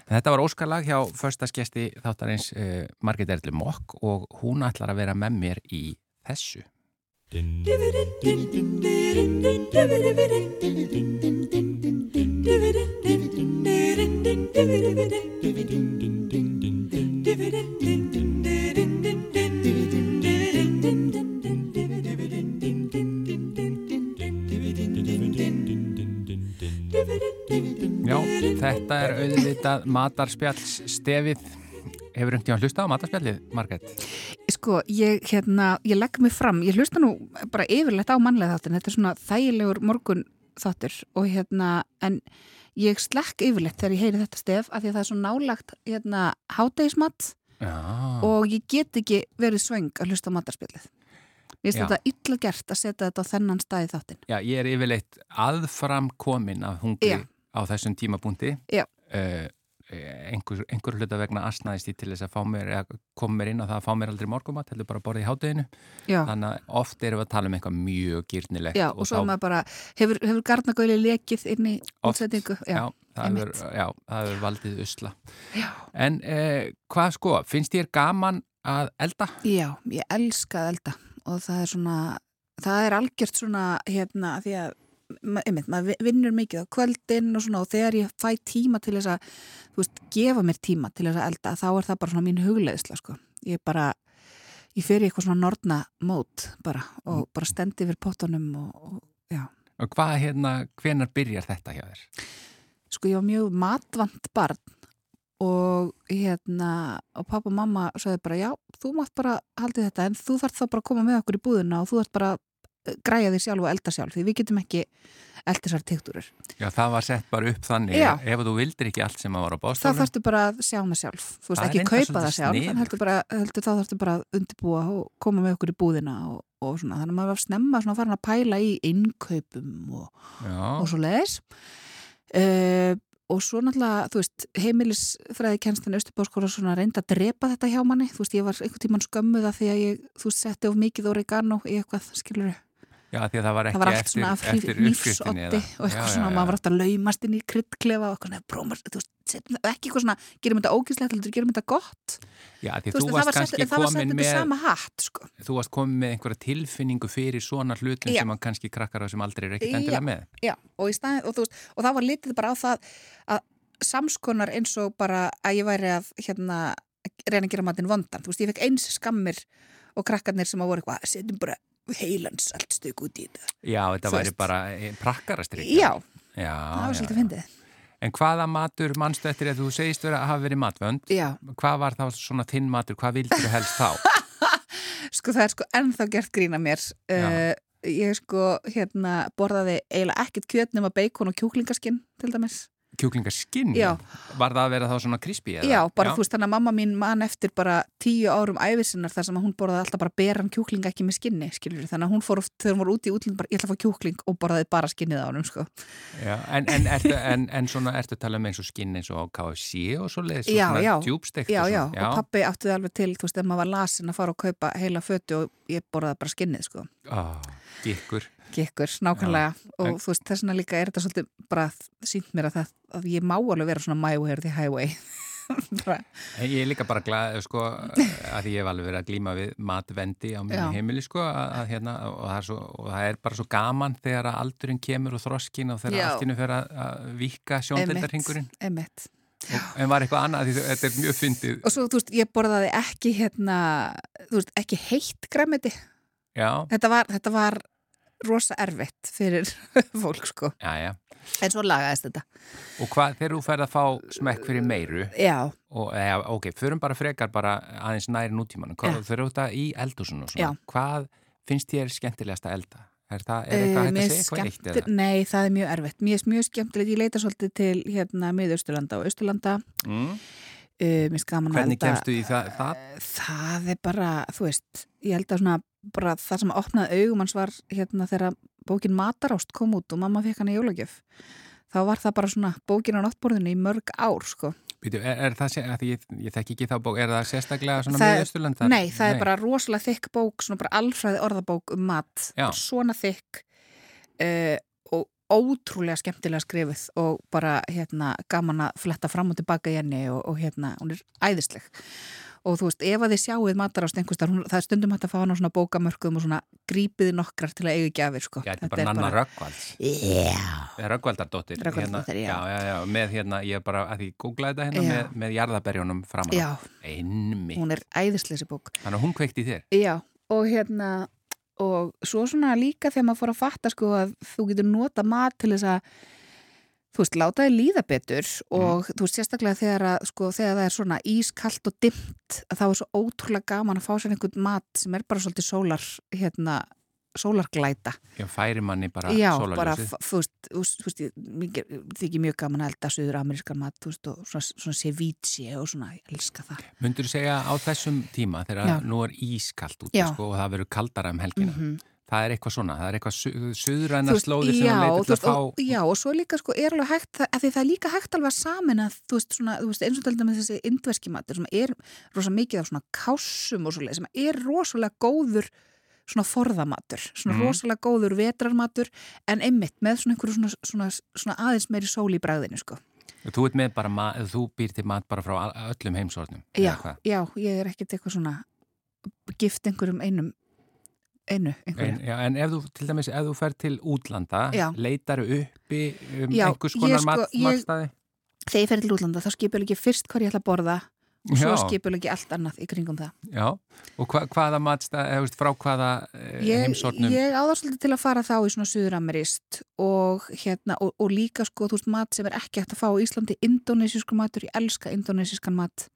Þetta var óskarlag hjá förstaskesti þáttarins uh, Margit Erli Mokk og hún ætlar að vera með mér í þessu. Já, þetta er auðvitað matarspjallsstefið. Hefur einhvern tíma hlusta á matarspjallið, Margret? Sko, ég, hérna, ég legg mig fram, ég hlusta nú bara yfirlegt á mannlega þáttin, þetta er svona þægilegur morgun þáttur og hérna, en ég slekk yfirlegt þegar ég heyri þetta stef af því að það er svo nálagt, hérna, hátegismat og ég get ekki verið svöng að hlusta á matarspjallið. Mér finnst þetta illa gert að setja þetta á þennan stað í þáttin. Já, ég er yfirleitt aðfram komin af hungri Já. Á þessum tímabúndi. Uh, einhver, einhver hluta vegna asnaðist ég til þess að fá mér, eða koma mér inn á það að fá mér aldrei morgumat, heldur bara að borða í hátteginu. Já. Þannig að oft erum við að tala um eitthvað mjög gýrnilegt. Já, og, svo er maður bara, hefur, hefur garnagöli lekið inn í útsettingu? Já, það hefur, já, það hefur valdið usla. Já. En eh, hvað sko, finnst þér gaman að elda? Já, ég elska að elda og það er svona, það er algjört svona, hérna, því að einmitt, maður vi- vinnur mikið á kvöldin og svona og þegar ég fæ tíma til þess að, þú veist, gefa mér tíma til þess að elda, þá er það bara svona mín hugleðisla, sko. Ég bara, ég fer í eitthvað svona norna mót bara og bara stendi yfir pottunum og, og já. Og hvað hérna, hvenar byrjar þetta hjá þér? Sko, ég var mjög matvant barn og hérna, og pappa og mamma sagði bara, já, þú mátt bara haldið þetta, en þú þarf þá bara að koma með okkur í búðina og þú þarf bara að græja því sjálf og elda sjálf, því við getum ekki elda þessar tektúrur. Já, það var sett bara upp þannig. Já. að ef þú vildir ekki allt sem að var á Þá bóstólum. þarftu bara að sjá það sjálf, þú veist, Það ekki kaupa það sjálf, heldur bara, heldur, þá þarftu bara að undirbúa og koma með okkur í búðina og, og svona, þannig að maður var snemma svona farin að pæla í innkaupum og, og svo leiðis uh, og svo náttúrulega, þú veist heimilisfræði kennstan Östubáskóla svona reynda að drepa þetta hjá manni. Þú veist, ég var einhvern tímann skömmuð að því að ég þú veist, já, því að það var það ekki var allt eftir, eftir uppskriftinni nýfsotti og eitthvað svona, maður var alltaf laumast inn í kryddklefa og eitthvað svona, brómar, þú veist, það ekki eitthvað svona, gerum þetta ógíslegt, heldur gerum þetta gott Já, því þú þú það varst var sett, kannski það var sett komin með sama hatt sko. þú varst komin með einhverja tilfinningu fyrir svona hlutum Já. sem að kannski krakkar á sem aldrei er ekkert Já. endilega með. Já, og, í staðin, og, veist, og það var litið bara á það að samskonar eins og bara að ég væri að hérna, reyna að gera matinn vondan. Þú veist, ég fekk eins skammir og krakkarnir sem að voru eitthvað, setjum bara heilans allt stök út í þetta. Já, þetta væri bara prakkarastrik. Já, já, það var svolítið já. fyndið. En hvaða matur mannstu eftir að þú segist vera að hafa verið matvönd? Já, Hvað var þá svona þinn matur? Hvað vildur þú helst þá? sko það er sko ennþá gert grína mér. Uh, ég sko hérna borðaði eiginlega ekkert kjöt nema beikon og kjúklingaskinn til dæmis. Kjúklingaskinn? Já. Var það að vera þá svona krispi? Já, bara þú veist þannig að mamma mín man eftir bara tíu árum æfisinnar þar sem hún borðaði alltaf bara beran kjúkling ekki með skinni, skilur þannig að hún fór oft þegar hún var úti í útlund bara ég ætla að fá kjúkling og borðaði bara skinnið á honum sko. Já, en, en, ertu, en, en svona ertu að tala um eins og skinn eins og KFC og svo leiðis Já, já. Já, já, og pappi það alveg til, þú veist, ef maður var lasin að fara og kaupa heila fötu og ég borðaði bara skinnið sko. Ó, gikkur. Gekkur, nákvæmlega og En- þú veist, þess vegna líka er þetta svolítið bara sínt mér að, það, að ég má alveg vera svona the highway Ég er líka bara glað, sko, að ég hef alveg verið að glíma við matvendi á Já. heimili, sko, að, að hérna, og það, svo, og það er bara svo gaman þegar að aldurinn kemur og þroskin og þegar alltinu fer að, að vika sjóndeldarhingurinn. emitt En var eitthvað annað, því þetta er mjög fyndið. og svo, þú veist, ég borðaði ekki hérna, þú veist, ekki heitt græmiti Já, þetta var, þetta var rosa erfitt fyrir fólk sko já, já. en svo lagaðist þetta Og hvað, þegar þú ferð að fá smekk fyrir meiru, já, og, ja, ok, förum bara frekar bara aðeins næri nútímanum, hvað, Já. þegar þú ert að í eldhúsinu og svona, Já. hvað finnst þér skemmtilegast að elda? Er, það, er eitthvað Eh, mér að segja eitthvað eitt eða? Nei, það er mjög erfitt Mér er mjög skemmtilegt, ég leita svolítið til hérna miðausturlanda og austurlanda Mm. uh, er Hvernig elda kemstu í það? það? Það er bara, þú veist Ég held að svona, bara það sem opnaði augum hans var hérna þegar bókin Matarást kom út og mamma fekk hann í jólagjöf þá var það bara svona bókin á náttborðinu í mörg ár sko. Býtu, er, er það, ég, ég þekki ekki þá bók, er það sérstaklega svona Það- miðausturlöndar? Nei, það er bara rosalega þykk bók, svona bara alfræði orðabók um mat, svona þykk uh, og ótrúlega skemmtilega skrifuð og bara hérna gaman að fletta fram og tilbaka í henni og, og hérna, hún er æðisleg og þú veist, ef að þið sjáuð matarást einhverstar, hún, það er stundum hægt að fá hann á svona bókamörkum og svona grípiði nokkrar til að eiga gjafir sko. Já, þetta er bara Nanna Röggvalds. Já, Röggvaldardóttir. Rögnvaldardóttir, já. Já, já, já, með hérna, ég er bara, að því googlaði þetta hérna með, með jarðaberjónum framan. já, Einmi. hún er æðisleg þessi bók Þannig að hún kveikti þér. Já, og hérna og svo svona líka þegar maður fór að fatta sko að þú getur nota mat til þess að þú veist, láta þið líða betur og þú veist, sérstaklega þegar að sko, þegar það er svona ískallt og dimmt að þá er svo ótrúlega gaman að fá sér einhvern mat sem er bara svolítið sólar hérna, sólarglæta Já, færi manni bara Já, sólarljósið. bara, þú veist, þú veist, mér þykir mjög gaman að elda söður amerískan mat, þú veist, og svona, svona ceviche og svona, ég elska það Mundur þú segja á þessum tíma þegar Já. nú er ískalt út Já. sko, og það verður kaldara um helgina. Mhm. Það er eitthvað svona, það er eitthvað su suðræna veist, slóðir sem þú leitur til að fá. og, já, og svo líka sko er alveg hægt, það, það er líka hægt alveg að samin að þú veist, svona, þú veist eins og til dæmis þessi indverski matur sem er rosa mikið af svona kássum og svoleið sem er rosalega góður svona forðamatur, svona Mhm. rosalega góður vetrarmatur en einmitt með svona einhverju svona, svona, svona aðeins meiri sól í bræðinu sko. Þú með þú býr til mat bara frá öllum heimsornum. Já, já, ég er ekkert eitthvað svona gift einhverjum einum einu. En, já, en ef þú, til dæmis, ef þú fer til útlanda, Já. leitar uppi um Já, einhvers konar sko- matstaði? Þegar ég fer til útlanda þá skipur ekki fyrst hvað ég ætla að borða og svo skipur ekki allt annað í kringum það. Já, og hva, hvaða matstaði, eða frá hvaða eh, Ég, heimsornum? ég á það svolítið til að fara þá í svona suðuramerist og, hérna, og, og líka sko, þú veist, mat sem er ekki hægt að fá á Íslandi, indonesísku matur, ég elska indonesískan mat,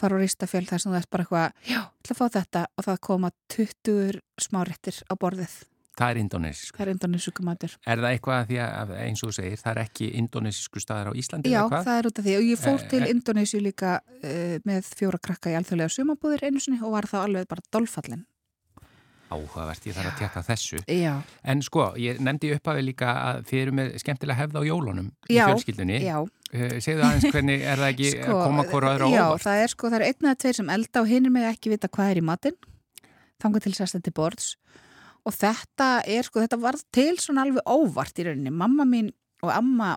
Fara á ristafjöld þar sem það er bara eitthvað, já, ég ætla að fá þetta og það koma 20 smáréttir á borðið, það er indonesísku. það er indonesísku matur. Er það eitthvað að því að, eins og þú segir, það er ekki indonesísku staðar á Íslandi Já, eða hvað? það er út af því og ég fór Eh, til eh. Indonésiu líka uh, með fjóra krakka í alþjóðlega sumabúðir einu sinni og var þá alveg bara dolfallin. Áhugavert, ég þarf að tekka þessu. Já, En sko, ég nefndi upphafi líka að þið eru með skemmtilega hefð á jólunum í Já, fjölskyldunni. já. Uh, segðu aðeins hvernig er það ekki að koma á Sko, já, óvart? það er sko, það er einn eða tveir sem elda og hinn með ekki vita hvað er í matinn þangar til sérst til borðs og þetta er sko, þetta var til svona alveg óvart í rauninni mamma mín og amma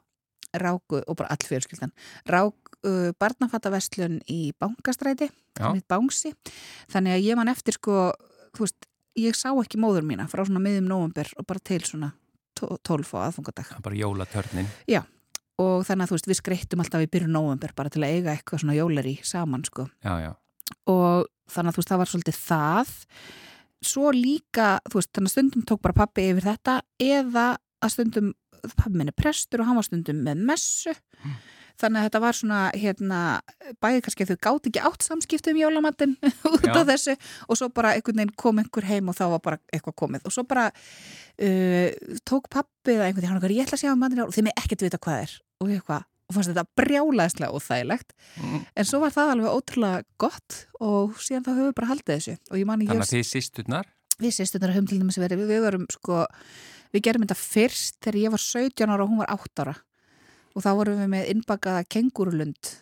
ráku og bara all fjölskyldan rák uh, barnafattaverslun í bankastræti Já. þannig að ég man eftir sko þú veist, ég sá ekki móður mína frá svona miðum nóvumber og bara til svona 12 á aðfungadag bara jólatörnin. og þannig að þú veist, við skreittum alltaf í byrjun nóvember bara til að eiga eitthvað svona jóleri saman sko. Já, já. og þannig að þú veist, það var svolítið það. Svo líka, þú veist, þannig að stundum tók bara pappi yfir þetta eða að stundum, pappi minn er prestur og hann var stundum með messu þannig að þetta var svona, hérna bæði kannski að þau gátt ekki átt samskipti um jólamattin út af þessu og svo bara einhvern veginn kom einhver heim og þá var bara eitthvað komið. Og svo bara uh, tók pappi eða einhvern veginn, ég ætla að sjá um mattin og þeim er ekkert vita hvað er. Og eitthvað, og fannst þetta brjálæðislega óþægilegt. Mm. En svo var það alveg ótrúlega gott og síðan þá höfum við bara haldið þessu. Þannig að þið sýsturnar, við sýstunar höfum til dæmis verið, við, við sko, við gerum þetta fyrst þegar ég var 17 ára og hún var 8 ára og þá vorum við með innbakaða kengurulund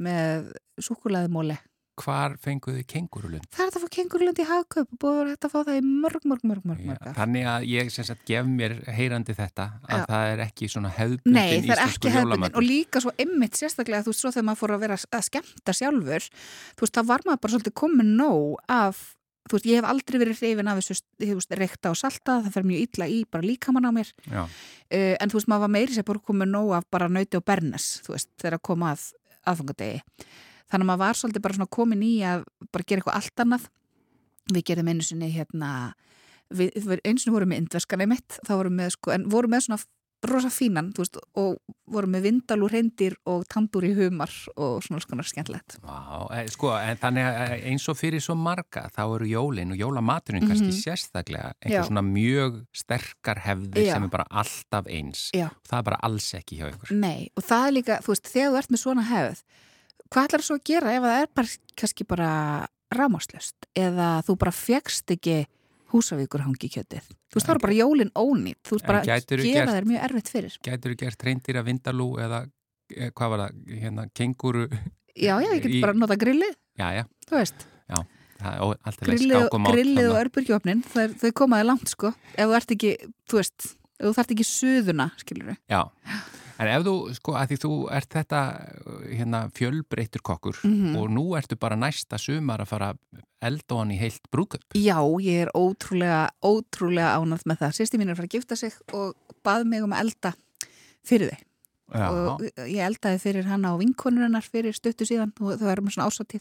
með súkulæðimóli. hvar fenguðu kengurulund? Það er að fá kengurulund í hagköp og búið að fá það í mörg, mörg, mörg, mörg, mörg. ár. þannig að ég sem sagt gef mér heyrandi þetta að Já. það er ekki svona hefðbundin Nei, það er ekki hefðbundin og líka svo ymmit sérstaklega þú veist svo þegar maður fór að vera að skemmta sjálfur þú veist, það var maður bara svolítið komin nóg af, þú veist, ég hef aldrei verið hrifin af þessu, reykta og salta það fer mjög illa í bara líkamann á mér. Uh, en þú veist, maður var meiri sér bara komin nóg af bara nauti og bernes, þú veist, þegar að koma að aðfangadegi þannig að maður var svolítið bara svona komin í að bara gera eitthvað allt annað. Við gerðum einu sinni hérna við, við einu sinni vorum með indverskan einmitt, þá vorum við sko, en vorum með svona rosa fínan, þú veist, og vorum með vindal úr reyndir og tandur í humar og svona svona skemmtilegt Vá, e, sko, en þannig að eins og fyrir svo marga þá eru jólin og jólamaturinn kannski sérstaklega einhver Mhm. Já. svona mjög sterkar hefðir Já. sem er bara alltaf eins. Já. Það er bara alls ekki hjá ykkur. Nei, og það er líka, þú veist, þegar þú ert með svona hefð hvað ætlar svo að gera ef það er bara kannski bara rámáslöst eða þú bara fegst ekki húsavíkur hangi kjötið. Þú veist, það eru bara jólin ónýtt þú veist bara gera gert- þér mjög erfitt fyrir. Gætur þú gert reyndir að vindalú eða eh, hvað var það, hérna, kenguru, Já, já, ég get Í- bara nota grillið, já, já, þú veist. Það er alltaf leið grillið, skák og mát. grillið og örbyrgjófnin þau komaði langt sko. Ef þú ert ekki, þú veist ef þú þart ekki suðuna, skilur við Já, en ef þú, sko, að því þú ert þetta, hérna, fjölbreyttur kokkur Mhm. og nú ertu bara næsta sumar að fara elda hann í heilt brúðköp. Já, ég er ótrúlega, ótrúlega ánað með það. Sýsti mín er að fara að gifta sig og bað mig um að elda fyrir þau. Já, og ég eldaði fyrir hana og vinkonur hennar fyrir stuttu síðan og þau erum svona ásatíð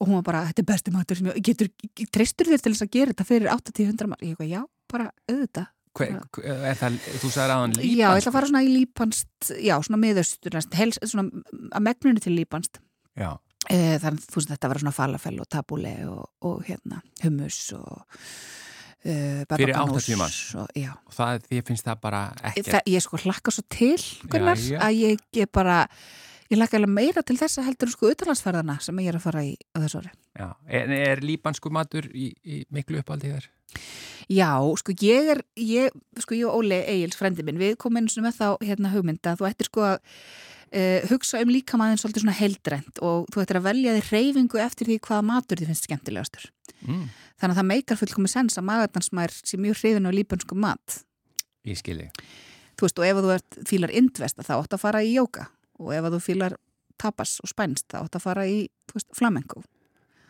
og hún var bara, þetta er besti matur sem ég getur, treystur þér til þess að gera þetta fyrir 80-100 maður, ég eitthvað, já, bara auðvitað Hver, er það, þú sagðir aðan lípan? Já, ég ætla að fara svona í lípanst, já, svona miðaustur, hels, svona að megninu til lípanst. Já, E, þannig þú veist þetta var svona falafel og tabule og, og hérna hummus og e, Fyrir barbaganús 80 manns? og, og það, því finnst það bara ekkert. það, ég sko hlakka svo til, Gunnar, Já, já. að ég, ég bara, ég hlakka alveg meira til þess að heldur sko utanlandsferðana sem ég er að fara í á þessu ári. Já, en er líbansku matur í, í miklu uppaldi þér? Já, sko ég er, ég, sko ég og Óli Egil's frendi minn, við komum einu svona með þá hérna hugmynda að þú ættir sko að uh, hugsa um líkamæðin svolítið svona heldrænt og þú ættir að velja þig reyfingu eftir því hvaða matur þið finnst skemmtilegastur. Mm, Þannig að það meikar fullkomi sens að magardansmær sé mjög hrifin á líbansku mat. ég skilji. Þú veist, og ef þú ert, fílar indvesta þá átt að fara í jóka og ef þú fílar tapas og spænst þá átt að fara í, veist, flamenco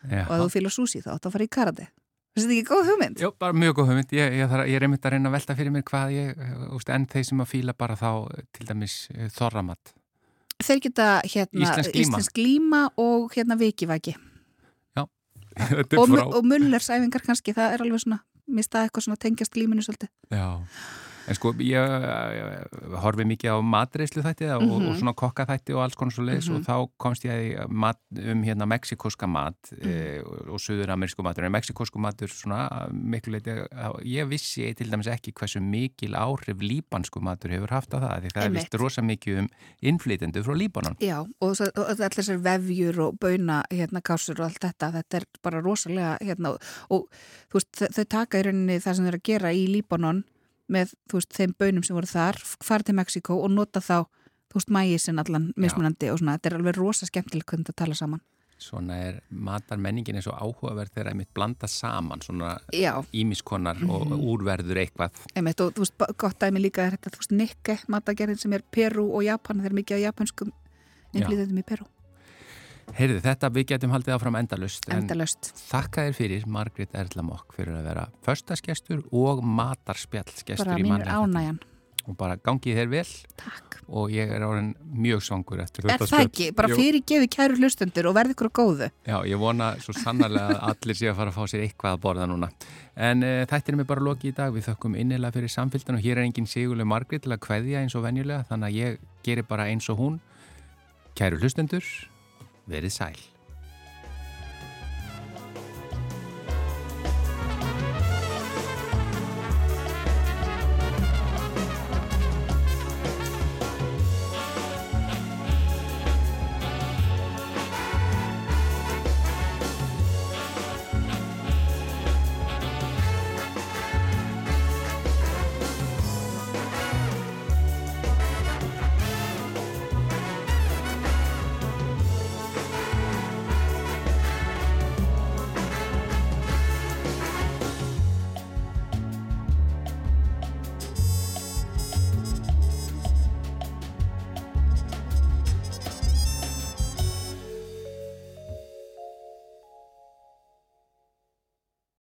Já. og ef þú fílar sushi þá átt að fara í karate. Þetta ekki góð hugmynd? Jó, bara mjög góð hugmynd. Ég, ég, ég er einmitt að reyna að velta fyrir mér hvað ég, úst, en þeir sem að fíla bara þá til dæmis eh, þorramat. Þeir geta hérna Íslensk glíma. íslensk glíma og hérna vikivæki Þetta og, er frá. og mullersæfingar kannski, það er alveg svona mista eitthvað svona tengjast glíminu svolítið Já. En sko, ég, horfi mikið á matreyslu þætti og, Mhm. og svona kokka þætti og alls konar svo leiðis og þá komst ég mat, um hérna mexikoska mat Mhm. e, og söður-amerísku matur. En mexikosku matur svona miklu leiti, ég vissi til dæmis ekki hversu mikil áhrif líbansku matur hefur haft á það. Því það er vist rosa mikið um innflytendu frá Líbanon. Já, og, og allir þessar vefjur og bauna hérna kásur og allt þetta, þetta er bara rosalega hérna og, og þú veist, þau, þau taka í rauninni það sem þau eru að gera í Líbanon með, veist, þeim baunum sem voru þar fara til Mexiko og nota þá þú veist, mægisinn allan mismunandi og svona, þetta er alveg rosa skemmtilegt hvernig þetta tala saman. Svona er matar menningin eins og áhugaverð þegar það er mitt blanda saman svona Já, ímiskonar og Mhm. úrverður eitthvað. einmitt, og þú veist, gott dæmi líka er þetta, þú veist, Nikke, matagerðin sem er Peru og Japan, það er mikið af japanskum innflýðendum í Peru, Heyrðu, þetta við getum haldið áfram endalust. en endalöst Þakka þér fyrir, Margrét Erla Mokk, fyrir að vera föstaskestur og matarspjallskestur bara í mínur mannlega ánægjan Og bara gangið þér vel Takk og ég er orðin mjög svangur eftir Er þetta það ekki? Bara fyrir gefi kæru hlustundur og verði ykkur á góðu. Já, ég vona svo sannarlega að allir sé að fara að fá sér eitthvað að borða núna. En uh, þetta er mér bara lokið í dag. Við þökkum innilega fyrir samfélgdan og hér er engin sigurlega Margrét til að kveðja eins og venjulega. Þannig að ég gerir bara eins og hún. Kæru hlustendur, verið sæl.